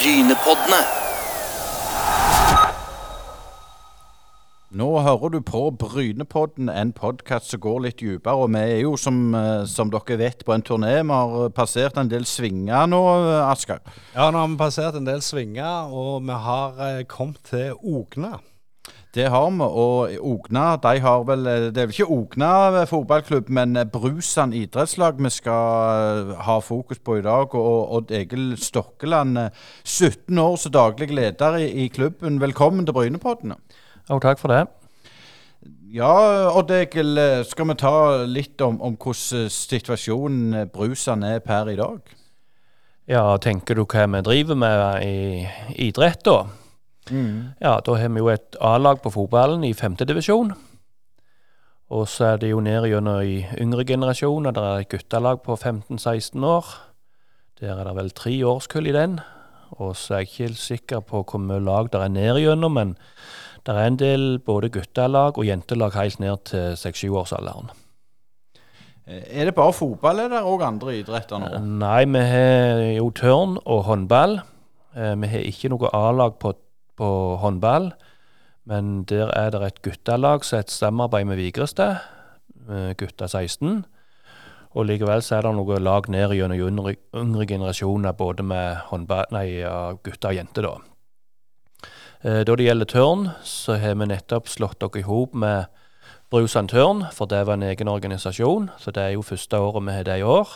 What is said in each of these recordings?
Brynepoddene. Nå hører du på Brynepodden, en podkast som går litt dypere. Og vi er jo, som, eh, som dere vet, på en turné. Vi har passert en del svinger nå, Asker. Ja, nå har vi passert en del svinger, og vi har eh, kommet til Ogna. Det har vi. Og Ogna de har vel Det er vel ikke Ogna fotballklubb, men Brusan idrettslag vi skal ha fokus på i dag. Og Odd Egil Stokkeland, 17 år som daglig leder i, klubben. Velkommen til Brynepoddene. Jo, takk for det. Ja, Odd Egil, skal vi ta litt om, om hvordan situasjonen Brusan er per i dag? Ja, tenker du hva vi driver med i idrett, da? Ja, da har vi jo et A-lag på fotballen i femtedivisjon. Og så er det jo ned gjennom i yngre generasjoner. Det er et guttelag på 15-16 år. Der er det vel tre årskull i den. Og så er jeg ikke helt sikker på hvor mye lag det er ned gjennom, men det er en del både guttelag og jentelag helt ned til 6-7-årsalderen. Er det bare fotball, eller er det òg andre idretter nå? Nei, vi har jo tørn og håndball. Eh, Vi har ikke noe A-lag på, på håndball, men der er det et guttelag som er et samarbeid med Vigrestad, eh, gutta 16. Og likevel så er det noe lag ned gjennom yngre, yngre generasjoner, både med håndball, nei, gutter og jenter, da. Eh, Da det gjelder tørn, så har vi nettopp slått dere i hop med Brusand Tørn, for det var en egen organisasjon, så det er jo første året vi har det i år.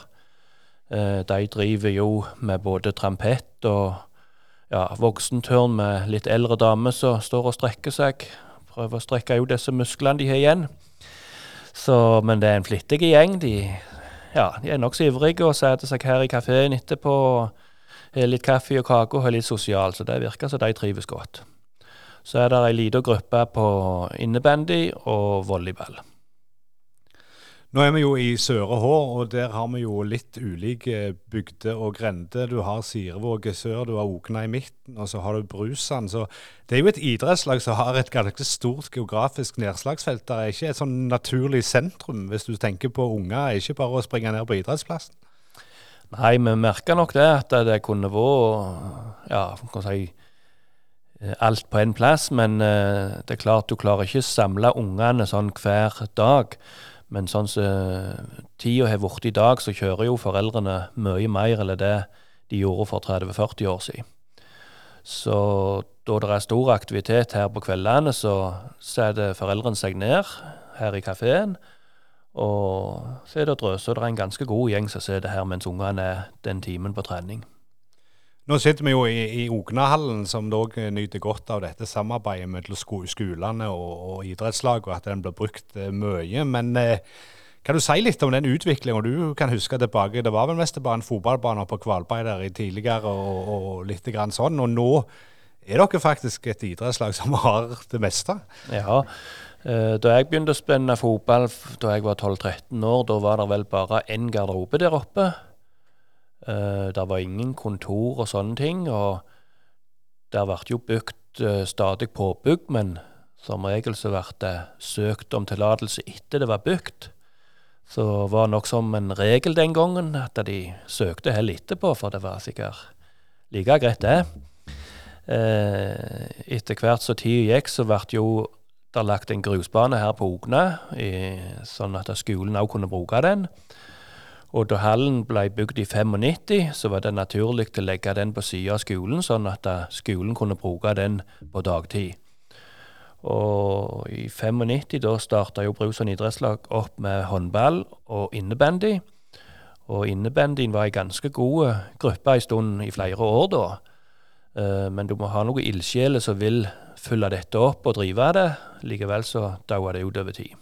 Eh, De driver jo med både trampett og ja, voksentørn med litt eldre damer som står og strekker seg. Prøver å strekke ut disse musklene de har igjen. Så, men det er en flittig gjeng. De, ja, de er nokså ivrige og setter seg her i kafeen etterpå. Har litt kaffe og kake og har litt sosial, så det virker som de trives godt. Så er det ei lita gruppe på innebandy og volleyball. Nå er vi jo i Søre Hå, og der har vi jo litt ulike bygder og grender. Du har Sirevåg i sør, du har Okna i midten, og så har du Brusand. Så det er jo et idrettslag som har et ganske stort geografisk nedslagsfelt. Det er ikke et sånn naturlig sentrum, hvis du tenker på unger. Det er ikke bare å springe ned på idrettsplassen. Nei, vi merka nok det, at det kunne vært ja, hva si, eh, alt på én plass. Men eh, det er klart du klarer ikke samle ungene sånn hver dag. Men sånn som tida har blitt i dag, så kjører jo foreldrene mye mer enn det de gjorde for 30-40 år siden. Så da det er stor aktivitet her på kveldene, så setter foreldrene seg ned her i kafeen. Og så er det drøse. Det er en ganske god gjeng som sitter her mens ungene er den timen på trening. Nå sitter vi jo i, i Ognahallen, som dog nyter godt av dette samarbeidet mellom sko skolene og, og idrettslag, og at den blir brukt eh, mye. Men eh, kan du si litt om den utviklinga du kan huske tilbake? Det var vel mest bare en fotballbane på Kvalberg der i tidligere, og, og litt grann sånn. Og nå er dere faktisk et idrettslag som har det meste. Ja, eh, da jeg begynte å spenne fotball da jeg var 12-13 år, da var det vel bare én garderobe der oppe. Eh, Det var ingen kontor og sånne ting, og det ble jo bygd eh, stadig påbygg, men som regel så ble det søkt om tillatelse etter det var bygd. Så var det nok som en regel den gangen at de søkte heller etterpå, for det var sikkert like greit, det. Eh, etter hvert som tida gikk, så ble jo det lagt en grusbane her på Ogna, sånn at skolen òg kunne bruke den. Og da hallen ble bygd i 95, så var det naturlig å legge den på sida av skolen, sånn at eh, skolen kunne bruke den på dagtid. Og i 95 da starta jo Bruson idrettslag opp med håndball og innebandy. Og innebandyen var ei ganske god eh, gruppe ei stund i flere år da. Eh, Men du må ha noen ildsjeler som vil fylle dette opp og drive det. Likevel så dauer det ut over tid.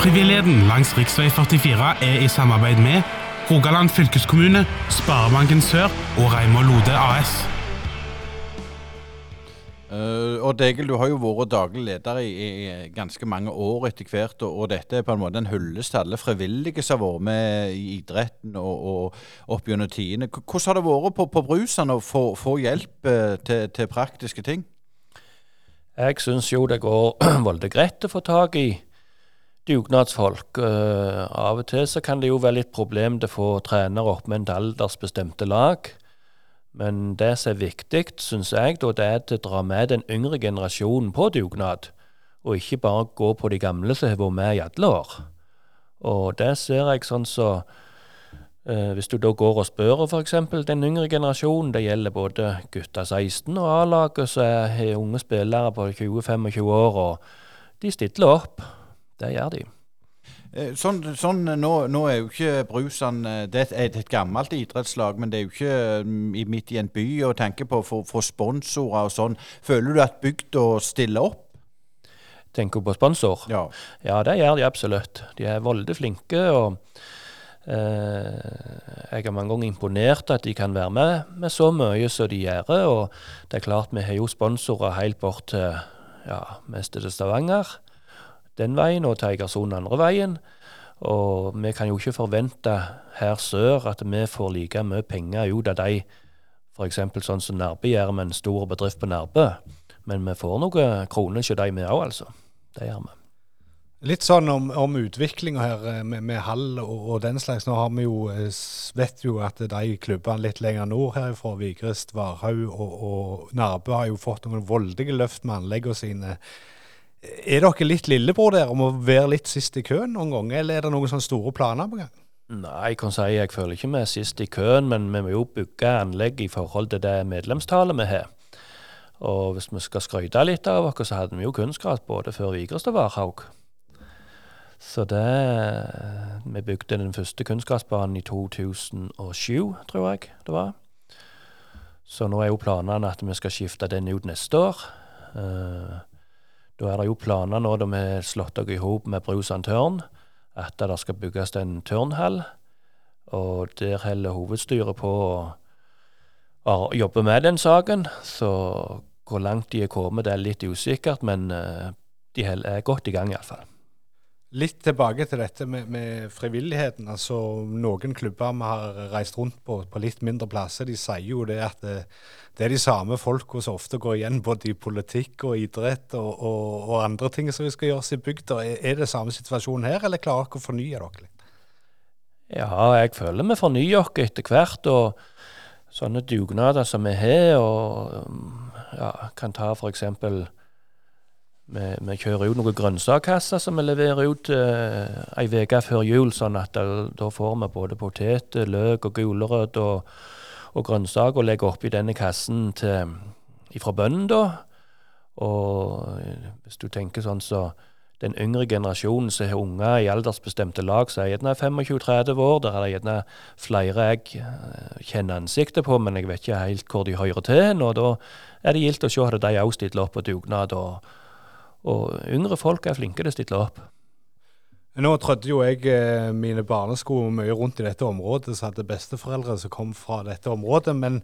Frivilligheten langs rv. 44 er i samarbeid med Rogaland fylkeskommune, Sparebanken Sør og Reimar Lode AS. Uh, og Degel, du har jo vært daglig leder i, i ganske mange år etter hvert, og, og dette er på en måte en hyllest til alle frivillige som har vært med i idretten og, og opp gjennom tidene. Hvordan har det vært på, på Brusan å få, få hjelp uh, til, til praktiske ting? Jeg syns jo det går veldig greit å få tak i dugnadsfolk. Uh, av og til så kan det jo være litt problem til å få trenere opp med en aldersbestemte lag. Men det som er viktig, syns jeg, da, det er å dra med den yngre generasjonen på dugnad. Og ikke bare gå på de gamle som har vært med i alle år. Og det ser jeg sånn så uh, Hvis du da går og spør f.eks. den yngre generasjonen, det gjelder både gutta 16 og A-laget, så er unge spillere på 20-25 år, og de stiller opp. Det gjør de. Eh, Sånn, sånn nå, nå er jo ikke Brusan eh, Det er et, gammelt idrettslag, men det er jo ikke mm, midt i en by å tenke på for, for sponsorer og sånn. Føler du at bygda stiller opp? Tenker på sponsor? Ja. Ja, det gjør de absolutt. De er veldig flinke. og eh, Jeg er mange ganger imponert at de kan være med med så mye som de gjør. Og det er klart vi har jo sponsorer helt bort til ja, mest til Stavanger den veien, og til Egersund andre veien. Og vi kan jo ikke forvente her sør at vi får like mye penger ut av de, f.eks. sånn som Nærbø gjør med en stor bedrift på Nærbø. Men vi får noen kroner hos de vi òg, altså. Det gjør vi. Litt sånn om, om utviklinga her eh, med, med hall og, og den slags. Nå har vi jo, eh, vet jo at de klubbene litt lenger nord herfra, Vigrest, Varhaug og, og Nærbø, har jo fått noen voldige løft med anleggene sine. Er dere litt lillebror der om å være litt sist i køen noen gang, eller er det noen sånne store planer på gang? Nei, jeg kan si jeg føler ikke vi er sist i køen, men vi må jo bygge anlegg i forhold til det medlemstallet vi har. Og hvis vi skal skryte litt av oss, så hadde vi jo kunstgras både før Vigrest og Varhaug. Så det Vi bygde den første kunstgrasbanen i 2007, tror jeg det var. Så nå er jo planene at vi skal skifte den ut neste år. Eh, da er det jo planer nå da vi har slått oss i hop med Brusan Tørn, at det skal bygges en tørnhall. Og der holder hovedstyret på å jobbe med den saken. Så hvor langt de er kommet, det er litt usikkert, men eh, de er godt i gang iallfall. Litt tilbake til dette med, med frivilligheten. altså Noen klubber vi har reist rundt på på litt mindre plasser, de sier jo det at det, det er de samme folka som ofte går igjen både i politikk og idrett og, og, og andre ting som skal gjøres i bygda. Er, det samme situasjon her, eller klarer dere å fornye dere litt? Ja, jeg føler vi fornyer oss etter hvert, og sånne dugnader som vi har, og um, ja, kan ta for eksempel vi, vi kjører ut noen grønnsakskasser som vi leverer ut eh, ei uke før jul, sånn at da, da får vi både poteter, løk og gulrøtter og, og grønnsaker og legger oppi denne kassen til, ifra bøndene, da. Og hvis du tenker sånn så den yngre generasjonen som har unger i aldersbestemte lag, som er gjerne 25-30 år, der er det gjerne flere jeg eh, kjenner ansiktet på, men jeg vet ikke helt hvor de hører til. Og da er det gildt å se at de òg stiller opp på dugnad. Og, og yngre folk er flinke til å stille opp. Nå trødde jo jeg eh, mine barnesko mye rundt i dette området, så hadde besteforeldre som kom fra dette området. Men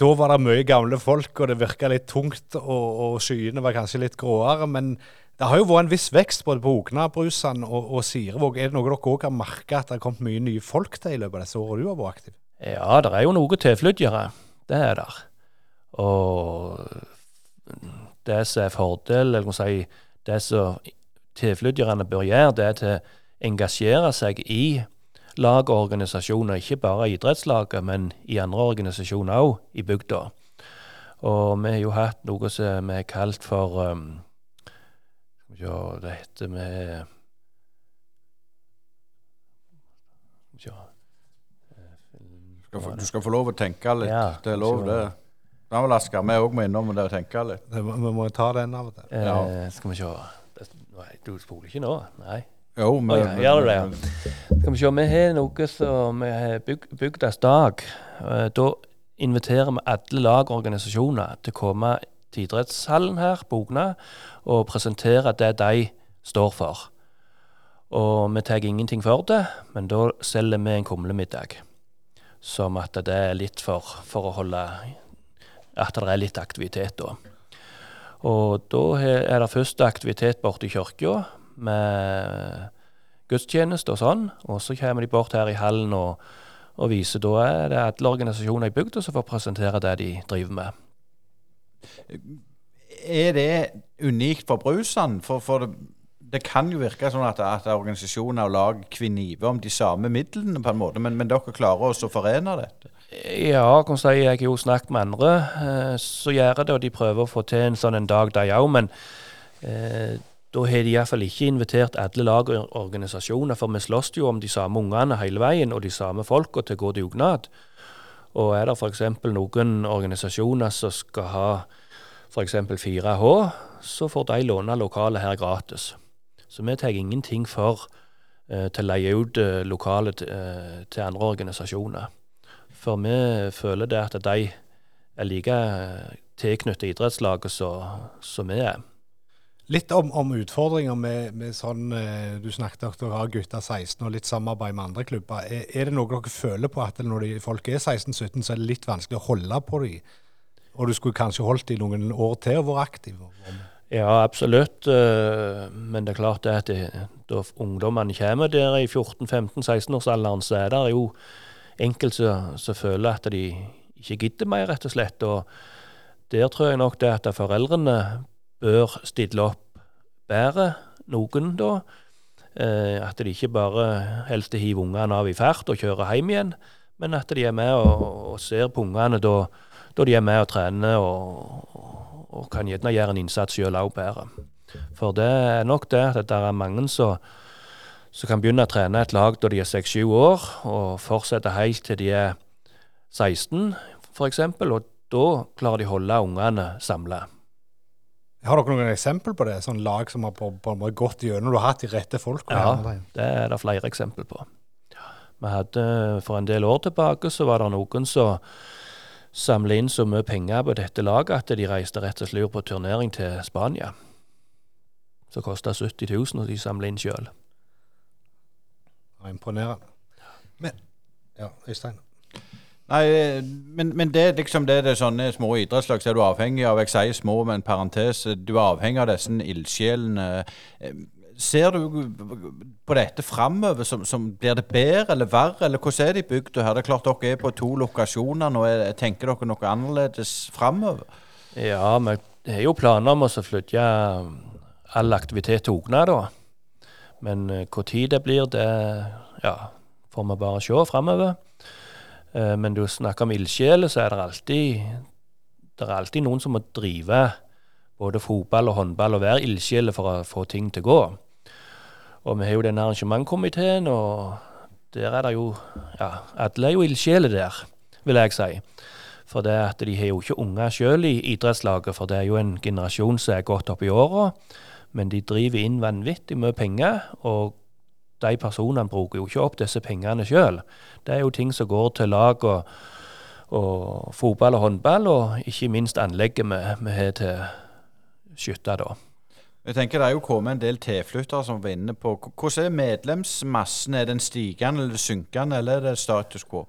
da var det mye gamle folk, og det virka litt tungt, og, og skyene var kanskje litt gråere. Men det har jo vært en viss vekst både på Okna-Brusan og, og Sirevåg. Er det noe dere òg har merka at det har kommet mye nye folk til i løpet av disse årene du har vært aktiv? Ja, det er jo noe tilflyttere. Det er der. Og det som er fordel, eller si, det som tilflytterne bør gjøre, det er å engasjere seg i lag og organisasjoner, ikke bare idrettslaget, men i andre organisasjoner òg i bygda. Og vi har jo hatt noe som vi har kalt for um, Ja, det heter vi få, du skal få lov å tenke litt. Ja, det er lov, det. Da vil Asker vi òg må innom det og tenke litt. Må, vi må ta den av og til. Eh, Ja. Skal vi se Det- Nei, du spoler ikke nå? Nei. Jo, men, oh, ja, gjør du det, ja. Skal vi se, vi har noe som vi har byg, Bygdas dag. Eh, Da inviterer vi alle lag og organisasjoner til å komme til idrettshallen her på Ogna og presentere det de står for. Og vi tar ingenting for det, men da selger vi en kumlemiddag. Som at det er litt for, for å holde At det er litt aktivitet da. Og da er det første aktivitet borte i kirka med gudstjeneste og sånn. Og så kommer de bort her i hallen og, og viser. Da er det alle organisasjoner i bygda som får presentere det de driver med. Er det unikt for Brusand? For, for det, det kan jo virke sånn at, at organisasjoner og lag kniver om de samme midlene, på en måte, men, men dere klarer også å forene dette? Ja, kan si, jeg har jo snakket med andre eh, som gjør det, og de prøver å få til en sånn en dag, de òg. Men eh, da har de iallfall ikke invitert alle lag og organisasjoner, for vi slåss jo om de samme ungene hele veien, og de samme folka til å gå dugnad. Og er det f.eks. noen organisasjoner som skal ha f.eks. 4H, så får de låne lokalet her gratis. Så vi tar ingenting for eh, til å leie ut eh, lokalet eh, til andre organisasjoner. For vi føler det at de er like tilknyttet idrettslaget som vi er. Litt om, om utfordringer med, med, sånn Du snakket om dere har gutter 16 og litt samarbeid med andre klubber. Er, er det noe dere føler på at når de, folk er 16-17, så er det litt vanskelig å holde på dem? Og du skulle kanskje holdt dem noen år til og vært aktiv? Ja, absolutt. Eh, men det er klart at det, da ungdommene kommer der i 14-15-16-årsalderen, så er det jo enkelte som føler at de ikke gidder mer, rett og slett. Og der tror jeg nok det at foreldrene bør stille opp bedre, noen da. Eh, at de ikke bare helst hiver ungene av i fart og kjører hjem igjen, men at de er med og, og ser på ungene da, da, de er med og trener og, og kan gjerne gjøre en innsats sjøl òg bedre. For det er nok det at det er mange som kan begynne å trene et lag da de er 6-7 år, og fortsette helt til de er 16 f.eks., og da klarer de å holde ungene samla. Har dere noen eksempel på det? Sånn lag som har på, på en måte gått gjennom? Du har hatt de rette folka? Ja, det er det flere eksempel på. Vi hadde For en del år tilbake så var det noen som samla inn så mye penger på dette laget at de reiste rett og slett på turnering til Spania. Som kosta 70 000, og de samla inn sjøl. Imponerende. Men Ja, Øystein? Nei, men, men det, liksom det, det er sånne små idrettslag så er du avhengig av Jeg sier små med en parentes. Du er avhengig av disse ildsjelene. Ser du på dette framover? Som, som, blir det bedre eller verre, eller hvordan er det i bygda her? Det er klart dere er på to lokasjoner nå. Tenker dere noe annerledes framover? Ja, vi har jo planer om å flytte all aktivitet til Ogna, da. Men når tid det blir, det ja, får vi bare se framover. Uh, men du snakker om ildsjeler, så er det alltid det er alltid noen som må drive både fotball og håndball og være ildsjeler for å få ting til å gå. Og vi har jo denne arrangementkomiteen, og der er det jo Ja, alle er jo ildsjeler der, vil jeg si. For det at de har jo ikke unger sjøl i idrettslaget, for det er jo en generasjon som er godt opp i åra. Men de driver inn vanvittig mye penger, og de personene bruker jo ikke opp disse pengene sjøl. Det er jo ting som går til lag og, og fotball og håndball, og ikke minst anlegget vi har til skytter da. Jeg tenker Det er jo kommet en del tilflyttere som var på Hvordan er medlemsmassen? Er den stigende eller synkende, eller er det status quo?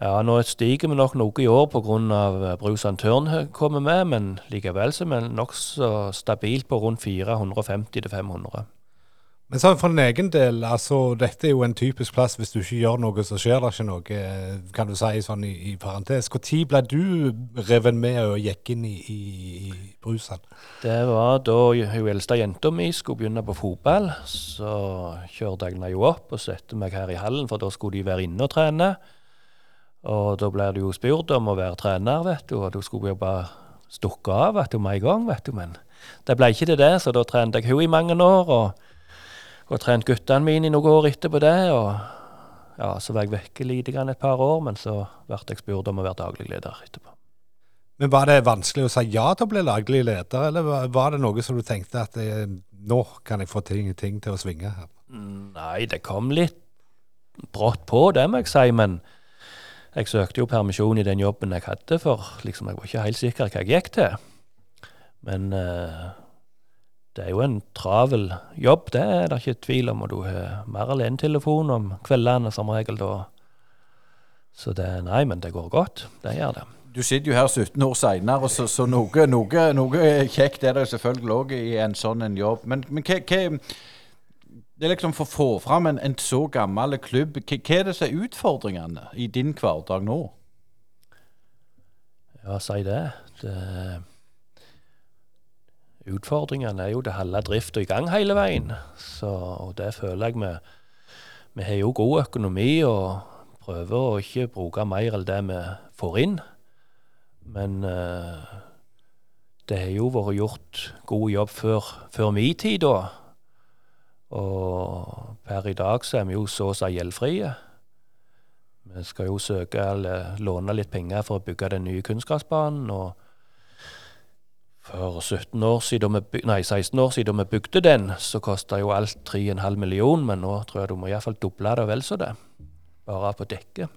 Ja, Nå stiger vi nok noe i år pga. Eh, Brusan Tørn kommer med, men likevel så er vi nokså stabilt på rundt 450-500. Men sånn for din egen del, altså dette er jo en typisk plass hvis du ikke gjør noe, så skjer det ikke noe, eh, kan du si sånn i, i parentes. Når ble du revet med og gikk inn i, i, i brusen? Det var da hun eldste jenta mi skulle begynne på fotball. Så kjørte jeg henne jo opp og satte meg her i hallen, for da skulle de være inne og trene. Og da ble det jo spurt om å være trener, vet du, og da skulle jo bare stukke av vet du, med en gang, vet du. Men det ble ikke til det, så da trente jeg hun i mange år. og og trent guttene mine i noen år etterpå det. og ja, Så var jeg vekke lite grann et par år, men så ble jeg spurt om å være daglig leder etterpå. Men Var det vanskelig å si ja til å bli daglig leder, eller var det noe som du tenkte at det, eh, nå kan jeg få ting, ting, til å svinge her? Nei, det kom litt brått på, det må jeg si. Men jeg søkte jo permisjon i den jobben jeg hadde, for liksom, jeg var ikke helt sikker hva jeg gikk til. Men uh, det er jo en travel jobb, det er det ikke tvil om. Og du har mer enn én telefon om kveldene som regel da. Så det Nei, men det går godt. Det gjør det. Du sitter jo her 17 år seinere, så, så noe, noe, noe, kjekt er det selvfølgelig òg i en sånn en jobb. Men, men hva det er liksom For å få fram en, en så gammel klubb, hva, er det som er utfordringene i din hverdag nå? Ja, si det. det utfordringene er jo å holde drifta i gang hele veien. Så, og det føler jeg vi Vi har jo god økonomi og prøver å ikke bruke mer enn det vi får inn. Men uh, det har jo vært gjort god jobb før, før min tid, da. Og per i dag så er vi jo så å si gjeldfrie. Vi skal jo søke eller låne litt penger for å bygge den nye kunstgressbanen. og for 17 år siden, vi, nei, 16 år siden vi bygde den, så kosta jo alt 3,5 millioner, men nå tror jeg du må iallfall doble det og vel så det. Bare på dekket.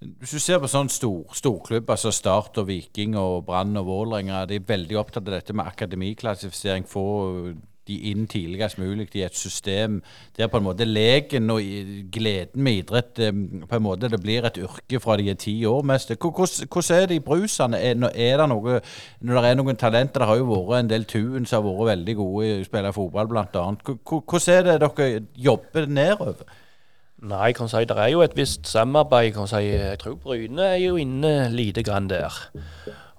Hvis du ser på sånn stor, storklubber altså Start og Viking og Brann og Vålerenga, de er veldig opptatt av dette med akademiklassifisering. Få de inn tidligst mulig i et system der på en måte leken og gleden med idrett eh, på en måte det blir et yrke fra de er ti år mest. Hvordan er det i brusene? Er det noe, når det er noen talenter Det har jo vært en del tuen som har vært veldig gode i å spille fotball, bl.a. Hvordan er det dere jobber nedover? Nei, kan si det er jo et visst samarbeid. Kan si, jeg tror Bryne er jo inne lite grann der.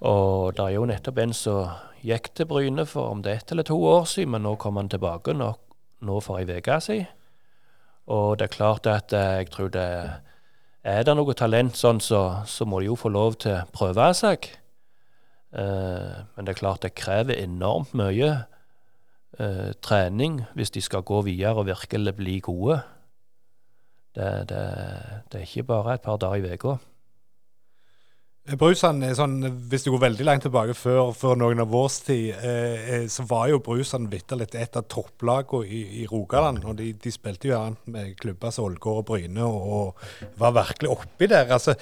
Og det er jo nettopp en som gikk til Bryne for om det er ett eller to år siden, men nå kom han tilbake nå, nå for ei uke siden. Og det er klart at eh, jeg tror det er det noe talent sånn, så, så må de jo få lov til å prøve seg. Uh, men det er klart det krever enormt mye uh, trening hvis de skal gå videre og virkelig bli gode. Det, det, det er ikke bare et par dager i uka. Brusan er sånn, Hvis du går veldig langt tilbake før, før noen av vår tid, eh, eh, så var jo Brusan vitterlig et av topplagene i, i, Rogaland. og De, de spilte jo annet med klubber som Ålgård og Bryne og, og var virkelig oppi der. altså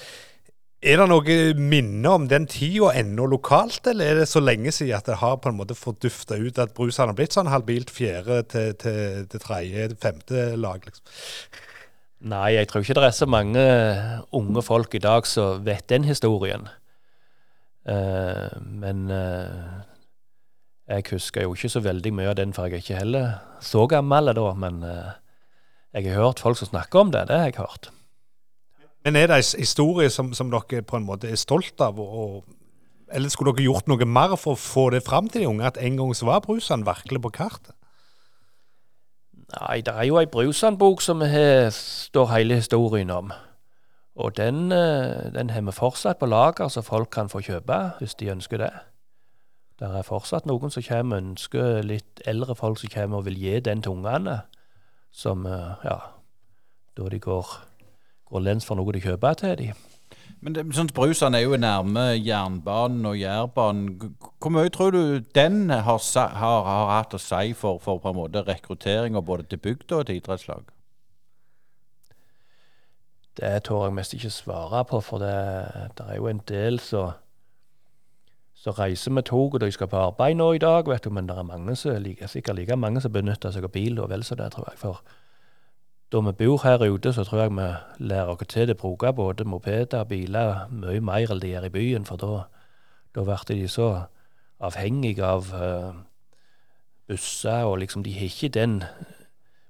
er det noe minne om den tida ennå lokalt, eller er det så lenge siden at det har på en måte fordufta ut at Brusan har blitt sånn halvbilt fjerde til, til, til tredje, femte lag? liksom? Nei, jeg tror ikke det er så mange unge folk i dag som vet den historien. Uh, men uh, jeg husker jo ikke så veldig mye av den, for jeg er ikke heller så gammel da. Men uh, jeg har hørt folk som snakker om det. Det har jeg hørt. Men er det en historie som, som dere på en måte er stolt av? Og, eller skulle dere gjort noe mer for å få det fram til de unge, at en gang så var Brusan virkelig på kartet? Nei, det er jo ei Brusand-bok som vi står hele historien om. Og den, eh, den, har vi fortsatt på lager, så folk kan få kjøpe hvis de ønsker det. Det er fortsatt noen som kommer og ønsker litt eldre folk som kommer og vil gi den til ungene. Som, eh, ja Da de går, går lens for noe de kjøper til dem. Men det, sånn, Brusand er jo nærme jernbanen og Jærbanen. Hvor mye tror du den har, har, har hatt å si for, for på en måte rekrutteringa både til bygda og til idrettslag? Det tør jeg mest ikke svare på, for det, det er jo en del som reiser med tog, og de skal på arbeid nå i dag, vet du, men det er mange som, like, sikkert like mange som benytter seg av bil og vel så det, tror jeg. for da vi bor her ute, så tror jeg vi lærer oss til å bruke både mopeder og biler mye mer enn de gjør i byen, for da, da blir de så avhengige av uh, busser, og liksom de har ikke den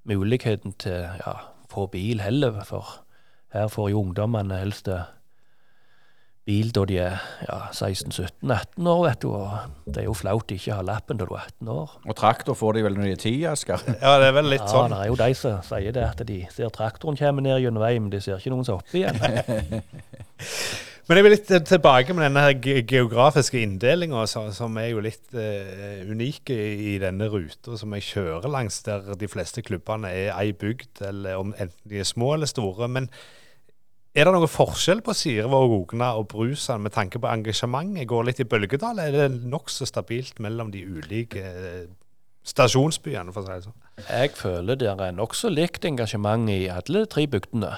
muligheten til ja, få bil heller, for her får jo ungdommene helst det bil da de er ja, 16-17-18 år, vet du. Og det er jo flaut de ikke har lappen da du er 18 år. Og traktor får de vel når de er 10, Asker? Ja, det er vel litt ja, sånn. Ja, det er jo de som sier det, at de ser traktoren komme ned gjennom veien, men de ser ikke noen som er oppe igjen. men jeg vil litt tilbake med denne her geografiske inndelinga, som er jo litt uh, unik i denne ruta som jeg kjører langs, der de fleste klubbene er ei bygd, eller om enten de er små eller store. men er det noen forskjell på Sirevåg, Ogna og Brusan med tanke på engasjementet? Går litt i bølgedal, eller er det nokså stabilt mellom de ulike eh, stasjonsbyene, for å si det sånn? Jeg føler det er nokså likt engasjement i alle tre bygdene.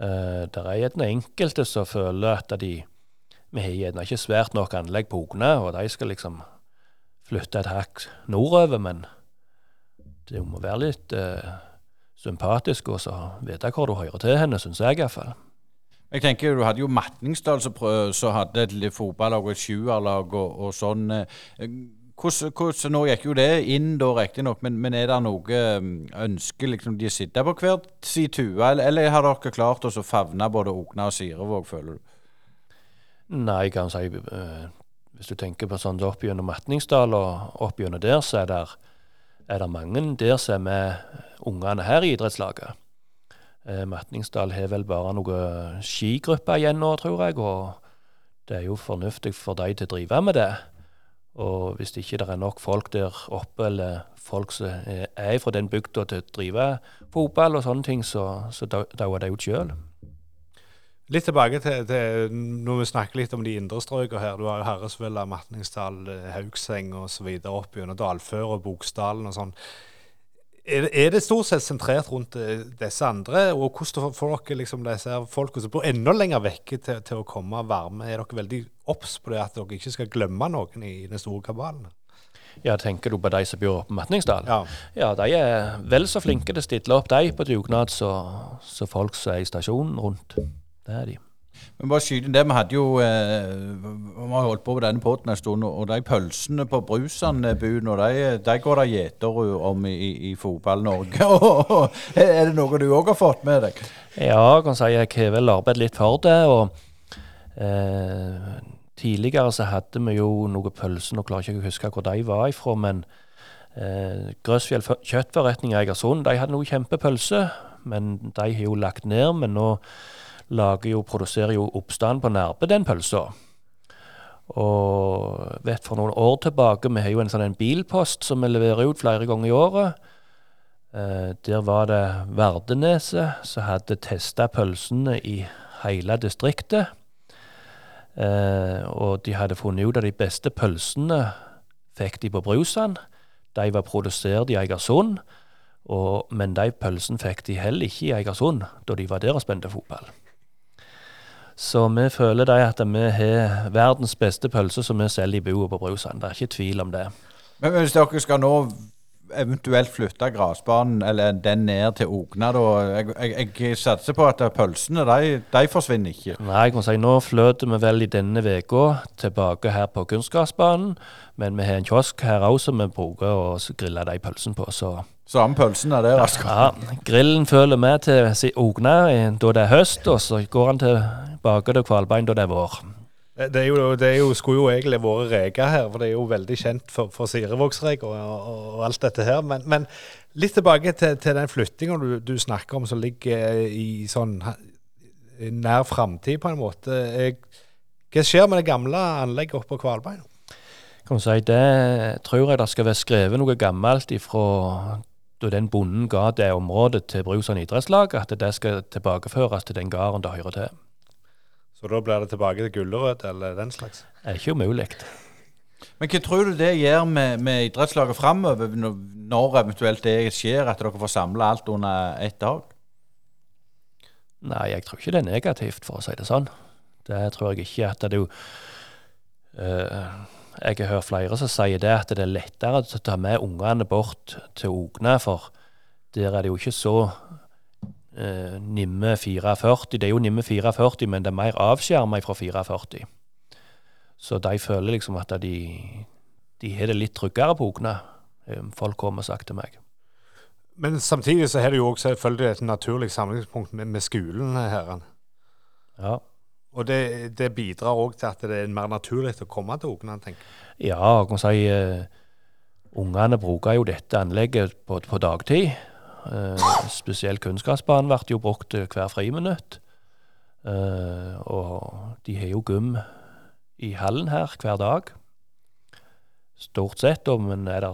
Uh, det er gjerne enkelte som føler at de Vi har gjerne ikke svært nok anlegg på Ogna, og de skal liksom flytte et hakk nordover, men det må være litt uh, sympatisk og så vite hvor du hører til henne, syns jeg iallfall. Jeg tenker Du hadde jo Matningsdal som hadde et fotballag og et sjuerlag og, og sånn. Hvordan, hvordan, nå gikk jo det inn, da riktignok, men, men er det noe ønske liksom, de sitter på hver sin tue, eller, eller, har dere klart å favne både Ogna og Sirevåg, føler du? Nei, kan si uh, hvis du tenker på sånn opp gjennom Matningsdal og opp gjennom der, så er det, er det mange der som er ungene her i idrettslaget. Eh, Matningsdal har vel bare noen skigrupper igjen nå, tror jeg, og det er jo fornuftig for de til å drive med det. Og hvis det ikke er nok folk der oppe, eller folk som er fra den bygda til å drive fotball og sånne ting, så, så dauer de ut sjøl. Litt tilbake til, til, når vi snakker litt om de indre strøkene her. Du har jo Herresvilla, Matningsdal, Haugseng osv. opp gjennom Dalfør og Boksdalen og sånn. Er, er, det stort sett sentrert rundt eh, disse andre? Og hvordan får dere liksom disse folka som bor enda lenger vekke, til, til, å komme og være med? Er dere veldig obs på det at dere ikke skal glemme noen i, i den store kabalen? Ja, Tenker du på de som bor på Matningsdal? Ja. ja, de er vel så flinke til å stille opp de på dugnad som folk som er i stasjonen rundt. Det er de. Men bare skyte det, Vi hadde jo eh, vi har holdt på på denne båten en stund, og de pølsene på Brusan-buen, de, de går det gjeter om i, i Fotball-Norge. er det noe du òg har fått med deg? Ja, jeg kan si jeg har vel arbeidet litt for det. og eh, Tidligere så hadde vi jo noe pølser, nå klarer jeg ikke å huske hvor de var ifra, men eh, Grøsfjell kjøttforretning i Egersund de hadde noe kjempepølse, men de har jo lagt ned. men nå lager jo, produserer jo oppstand på Nærbe, den pølsa. Og vet for noen år tilbake, vi har jo en sånn en bilpost som vi leverer ut flere ganger i året. Eh, der var det Verdeneset som hadde testa pølsene i hele distriktet. Eh, og de hadde funnet ut at de beste pølsene fikk de på Brusan. De var produsert i Eigersund, men de pølsene fikk de heller ikke i Eigersund da de var der og spente fotball. Så vi føler det at vi har verdens beste pølse som vi selger i bua på Brusand. Det er ikke tvil om det. Men hvis dere skal nå eventuelt flytte gressbanen eller den ned til Ogna, da jeg, jeg, jeg, satser på at pølsene de, de forsvinner ikke? Nei, jeg kan si nå fløter vi vel i denne uka tilbake her på kunstgressbanen. Men vi har en kiosk her òg som vi bruker å grille de pølsene på. så... Samme pølsene der, altså. Ja, Grillen følger med til Ogna da det er høst, og så går han tilbake til Kvalbein da det er vår. Det, er jo, det jo, skulle jo egentlig vært reker her, for det er jo veldig kjent for, for Sirevågsreg og, og, alt dette her. Men, men litt tilbake til, til den flyttinga du, du, snakker om, som ligger i sånn nær framtid, på en måte. Hva skjer med det gamle anlegget oppe på Kvalbein? Kan si, Det tror jeg det skal være skrevet noe gammelt ifra da den bonden ga det området til Brusand idrettslag, at det skal tilbakeføres til den gården det hører til. Så da blir det tilbake til gulrøtt eller den slags? Det er ikke umulig. Men hva tror du det gjør med, med idrettslaget framover, når eventuelt det skjer, at dere får samla alt under ett tak? Nei, jeg tror ikke det er negativt, for å si det sånn. Det tror jeg ikke. at det er jo... Uh, jeg har hørt flere som sier det, at det er lettere å ta med ungene bort til Ogna, for der er det jo ikke så eh, nimme 44. Det er jo nimme 44, men det er mer avskjerma fra 44. Så de føler liksom at de, de har det litt tryggere på Ogna. Eh, folk kommer og sagt til meg. Men samtidig så har du jo også selvfølgelig et naturlig samlingspunkt med, med skolen her. Ja. Og det, det bidrar òg til at det er mer naturlig å komme til ungene, tenker jeg. Ja, kan si uh, ungene bruker jo dette anlegget på, på dagtid. Uh, spesielt kunstgressbanen ble jo brukt hver friminutt. Uh, og de har jo gym i hallen her hver dag. Stort sett, men er det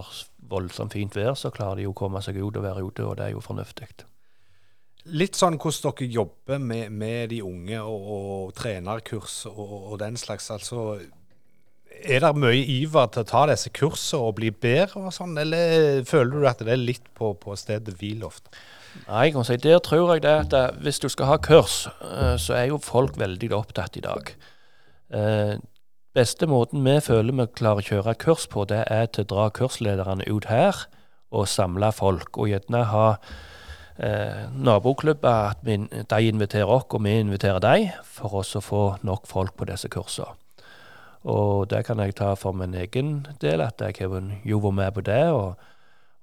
voldsomt fint vær, så klarer de jo å komme seg ut og være ute, og det er jo fornuftig. Litt sånn hvordan dere jobber med, med de unge og, og trenerkurs og, og, den slags. Altså, er det mye iver til å ta disse kursene og bli bedre, og sånn, eller føler du at det er litt på, på stedet hvil ofte? Nei, si, der tror jeg det at eh, hvis du skal ha kurs, eh, så er jo folk veldig opptatt i dag. Eh, beste måten vi føler vi klarer å kjøre kurs på, det er til å dra kurslederne ut her og samle folk. Og gjerne ha eh, naboklubber at vi, de inviterer oss, og vi inviterer dem, for oss å få nok folk på disse kursene. Og det kan jeg ta for min egen del, at jeg har jo vært med på det. Og,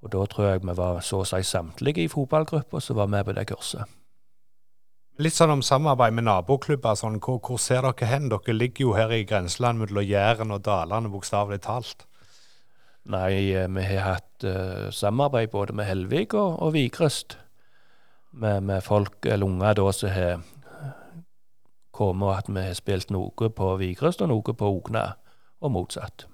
og, da tror jeg vi var så å si samtlige i fotballgruppa som var med på det kurset. Litt sånn om samarbeid med naboklubber. Sånn, hvor, hvor, ser dere hen? Dere ligger jo her i grenseland mellom Jæren og Dalane, bokstavelig talt. Nei, eh, vi har hatt uh, samarbeid både med Helvig og, og Vigrest. Med, med, folk eller unger da som har kommet, og at vi har spilt noe på Vigrest og noe på Ogna, og motsatt.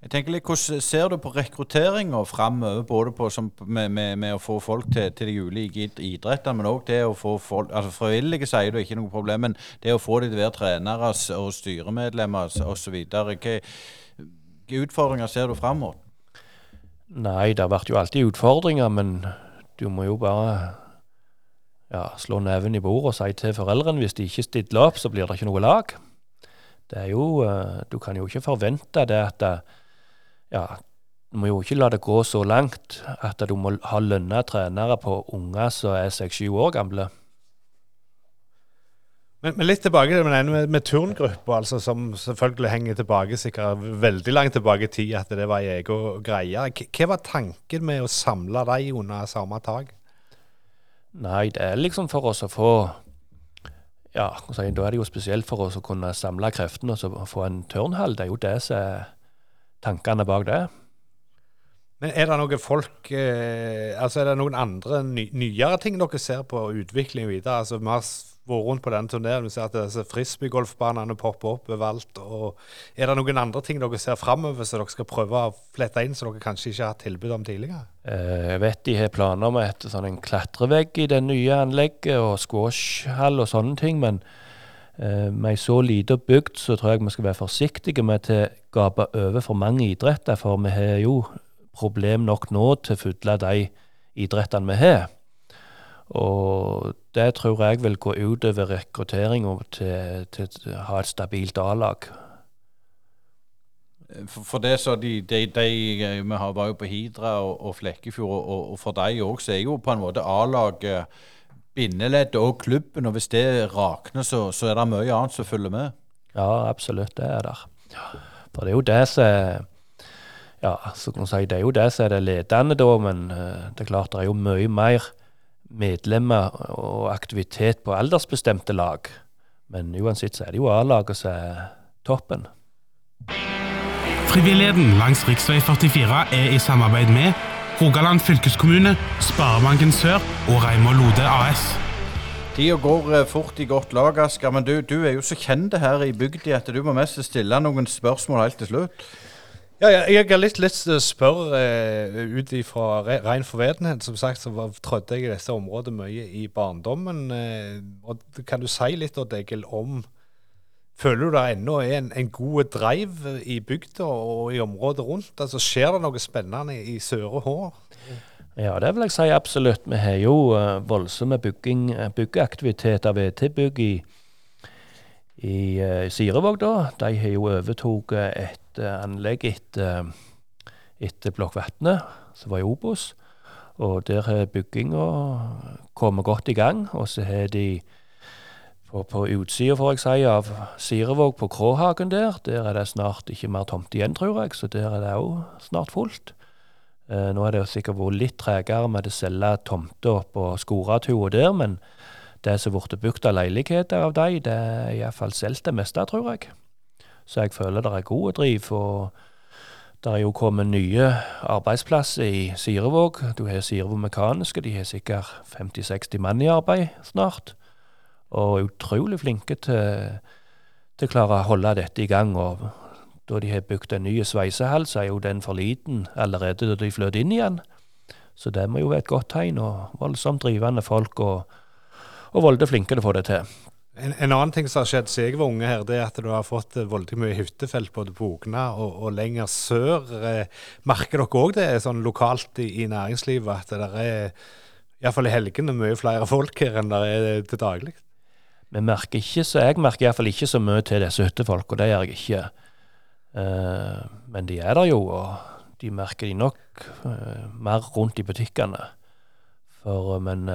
Jeg tenker litt, Hvordan ser du på rekrutteringa framover, både på, som, med, med, med, å få folk til, til de ulike idrettene, men òg det å få folk altså Frivillige sier du ikke noe problem, men det å få de til å være trenere og styremedlemmer osv. Hvilke utfordringer ser du framover? Nei, det vært jo alltid utfordringer, men du må jo bare ja, slå neven i bordet og si til foreldrene hvis de ikke stiller opp, så blir det ikke noe lag. Det er jo, eh, Du kan jo ikke forvente det at ja, du må jo ikke la det gå så langt at du må ha lønna trenere på unger som er seks-sju år gamle. Men, men, litt tilbake til med, med, med turngruppa, altså, som selvfølgelig henger tilbake sikkert veldig langt tilbake i tid, at det var ei egen greie. Hva var tanken med å samle dem under samme tak? Nei, det er liksom for oss å få Ja, da er det jo spesielt for oss å kunne samle kreftene og få en turnhall. Det er jo det som er tankene bak det. Men er det noen folk eh, Altså er det noen andre ny, nyere ting dere ser på utvikling videre? Altså Vi har vært rundt på denne turneen. Vi ser at disse frisbeegolfbanene popper opp overalt. og Er det noen andre ting dere ser framover som dere skal prøve å flette inn, som dere kanskje ikke har hatt tilbud om tidligere? Eh, jeg vet de har planer om et, sånn en klatrevegg i det nye anlegget, og squashhall og sånne ting. men Eh, med så lita bygd så tror jeg vi skal være forsiktige med å gape over for mange idretter, for vi har jo problem nok nå til å fylle de idrettene vi har. Og det tror jeg vil gå utover rekrutteringa til, til, å ha et stabilt A-lag. For, for, det så de, de, de, Vi var jo på Hidra og, og Flekkefjord, og, og for dem òg så er jo på en måte A-laget bindeleddet og klubben, og hvis det rakner, så, så, er det mye annet som følger med? Ja, absolutt, det er der. For det er jo det som ja, så kan man si, det er jo det som er det ledende, da, men uh, det er klart det er jo mye mer medlemmer og aktivitet på aldersbestemte lag. Men uansett så er det jo A-laget som er toppen. Frivilligheten langs rv. 44 er i samarbeid med Rogaland fylkeskommune, Sparebanken Sør og Reimar Lode AS. Tida går eh, fort i godt lag, Asker, men du, du, er jo så kjent her i bygda at du må mest stille noen spørsmål helt til slutt. Ja, jeg har litt lyst til å spørre uh, ut ifra ren forvetenhet. Som sagt så trådte jeg i dette området mye i barndommen. Uh, og Kan du si litt Odd Egil, om Føler du det ennå er en, en, god drive i bygda og i området rundt? Altså Skjer det noe spennende i Søre Hå? Ja, det vil jeg si absolutt. Vi har jo uh, voldsomme bygging, eh, byggeaktivitet av VT-bygg i, i uh, Sirevåg. da. De har jo overtatt et uh, anlegg etter, etter Blokkvatnet, som var i Obos. Og der har bygginga kommet godt i gang. Og så har de på, på utsida, får jeg si, av Sirevåg på Kråhagen der. Der er det snart ikke mer tomt igjen, tror jeg, så der er det òg snart fullt. Eh, nå er det sikkert vært litt tregere med å selge tomter på Skoratua der, men det som ble bygd av leiligheter av de, det er iallfall solgt det meste, tror jeg. Så jeg føler det er god driv. og det er jo kommet nye arbeidsplasser i Sirevåg. Du har Sirevåg Mekaniske, de har sikkert 50-60 mann i arbeid snart og er utrolig flinke til, til å klare å holde dette i gang. og Da de har bygd en ny sveisehall, så er jo den for liten allerede da de fløt inn igjen. Så det må jo være et godt tegn. og Voldsomt drivende folk, og, og volde flinke til å få det til. En, en, annen ting som har skjedd siden jeg var unge her, det er at du har fått voldelig mye hyttefelt både på Ogna og, og, lenger sør. Eh, merker dere òg det sånn lokalt i, i, næringslivet, at det er iallfall i helgene mye flere folk her enn det er til daglig? Vi merker ikke, så Jeg merker iallfall ikke så mye til disse hyttefolka, det gjør jeg ikke. Uh, men de er der jo, og de merker de nok mer rundt i butikkene. For, uh, men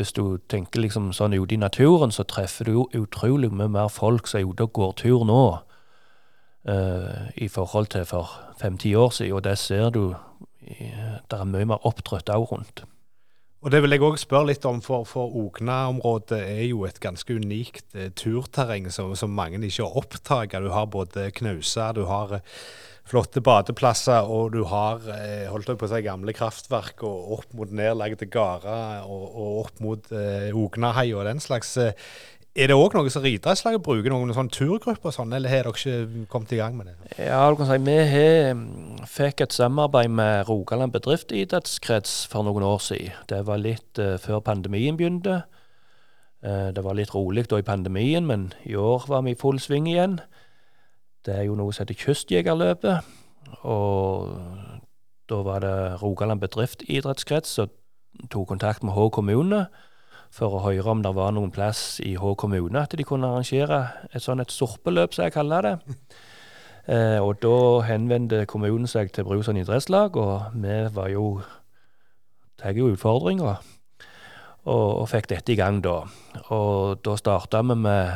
hvis du tenker liksom sånn ute i naturen, så treffer du jo utrolig mye mer folk som er ute og går tur nå, i forhold til for fem-ti år siden. Og det ser du Det er mye mer opptrøtt òg rundt. Og det vil jeg òg spørre litt om, for, for Ogna-området er jo et ganske unikt eh, turterreng som, som, mange ikke har oppdaga. Du har både knauser, du har eh, flotte badeplasser, og du har eh, holdt på å si, gamle kraftverk og opp mot nedlagte gårder og, og, opp mot eh, Ognahei og den slags. Er det òg noe som Ridrettslaget bruker, noen sånn turgrupper og sånn, eller har dere ikke kommet i gang med det? Ja, du kan si Vi har, mm, fikk et samarbeid med Rogaland bedriftsidrettskrets for noen år siden. Det var litt uh, før pandemien begynte. Uh, det var litt rolig da i pandemien, men i år var vi i full sving igjen. Det er jo noe som heter Kystjegerløpet. Og da var det Rogaland bedriftsidrettskrets som tok kontakt med Hå kommune for å høre om det var noen plass i Hå kommune at de kunne arrangere et sånn et sorpeløp, som jeg kaller det. Eh, og da henvendte kommunen seg til Brusand idrettslag, og vi var jo tar jo utfordringa. Og, og, fikk dette i gang da. Og da starta vi med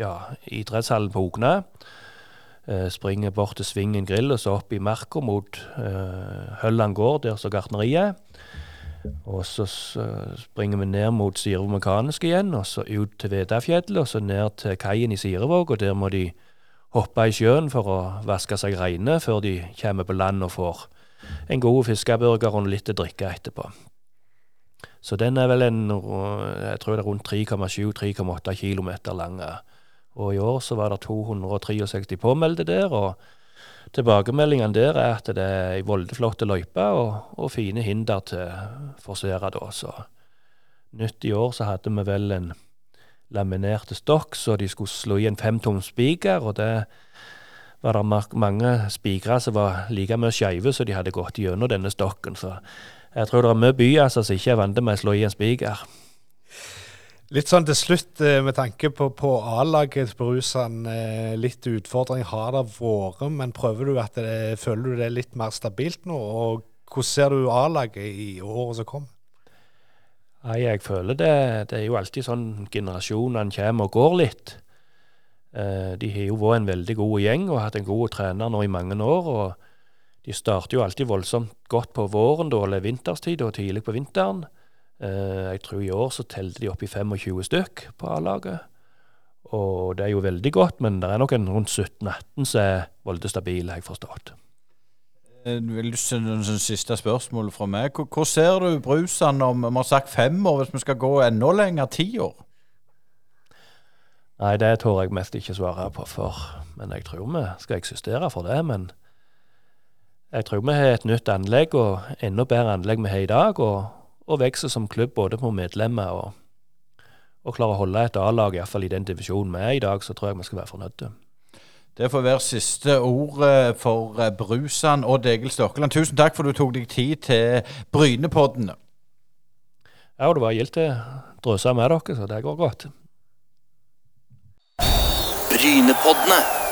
ja, idrettshallen på Ogna. Eh, springer bort til Svingen grill og så opp i marka mot eh, Hølland gård, der så gartneriet og så springer vi ned mot Sirevåg Mekanisk igjen, og så ut til Vedafjellet, og så ned til kaien i Sirevåg. Og der må de hoppe i sjøen for å vaske seg reine før de kommer på land og får en god fiskeburger og litt å drikke etterpå. Så den er vel en jeg tror det er rundt 3,7-3,8 km lang. Og i år så var det 263 påmeldte der. og Tilbakemeldingene der er at det er ei veldig flott løype og, og, fine hinder til forsere, da. Så nytt i år så hadde vi vel en laminerte stokk, så de skulle slå i en femtom spiker, og det var det mange spikere som var like mye skeive så de hadde gått gjennom denne stokken. Så jeg tror det er mye byer altså, som ikke er vant med å slå i en spiker. Litt sånn til slutt, eh, med tanke på, på A-laget på Rusan. Eh, litt utfordring har det vært, men prøver du at det, føler du det er litt mer stabilt nå? Og hvordan ser du A-laget i året som kommer? Nei, jeg føler det, det er jo alltid sånn generasjonene kommer og går litt. Eh, de har jo vært en veldig god gjeng og hatt en god trener nå i mange år. og De starter jo alltid voldsomt godt på våren, da, eller vinterstid og tidlig på vinteren. Eh, jeg tror i år så telte de opp i 25 stykk på A-laget. Og det er jo veldig godt, men det er nok en rundt 17-18 som er veldig stabile, har jeg forstått. Eh, vil du noen siste spørsmål fra meg. Hvor, ser du Brusan om vi har sagt fem år, hvis vi skal gå enda lenger, ti år? Nei, det tør jeg mest ikke svare på for. Men jeg tror vi skal eksistere for det. Men jeg tror vi har et nytt anlegg, og enda bedre anlegg vi har i dag. og og vokser som klubb både på medlemmer og, og klarer å holde et A-lag, iallfall i den divisjonen vi er i dag, så tror jeg vi skal være fornøyde. Det får være siste ord for eh, Brusan og Degel Stokkeland. Tusen takk for du tok deg tid til Brynepodden. Ja, og det var gildt å drøse med dere, så det går godt. Brynepoddene.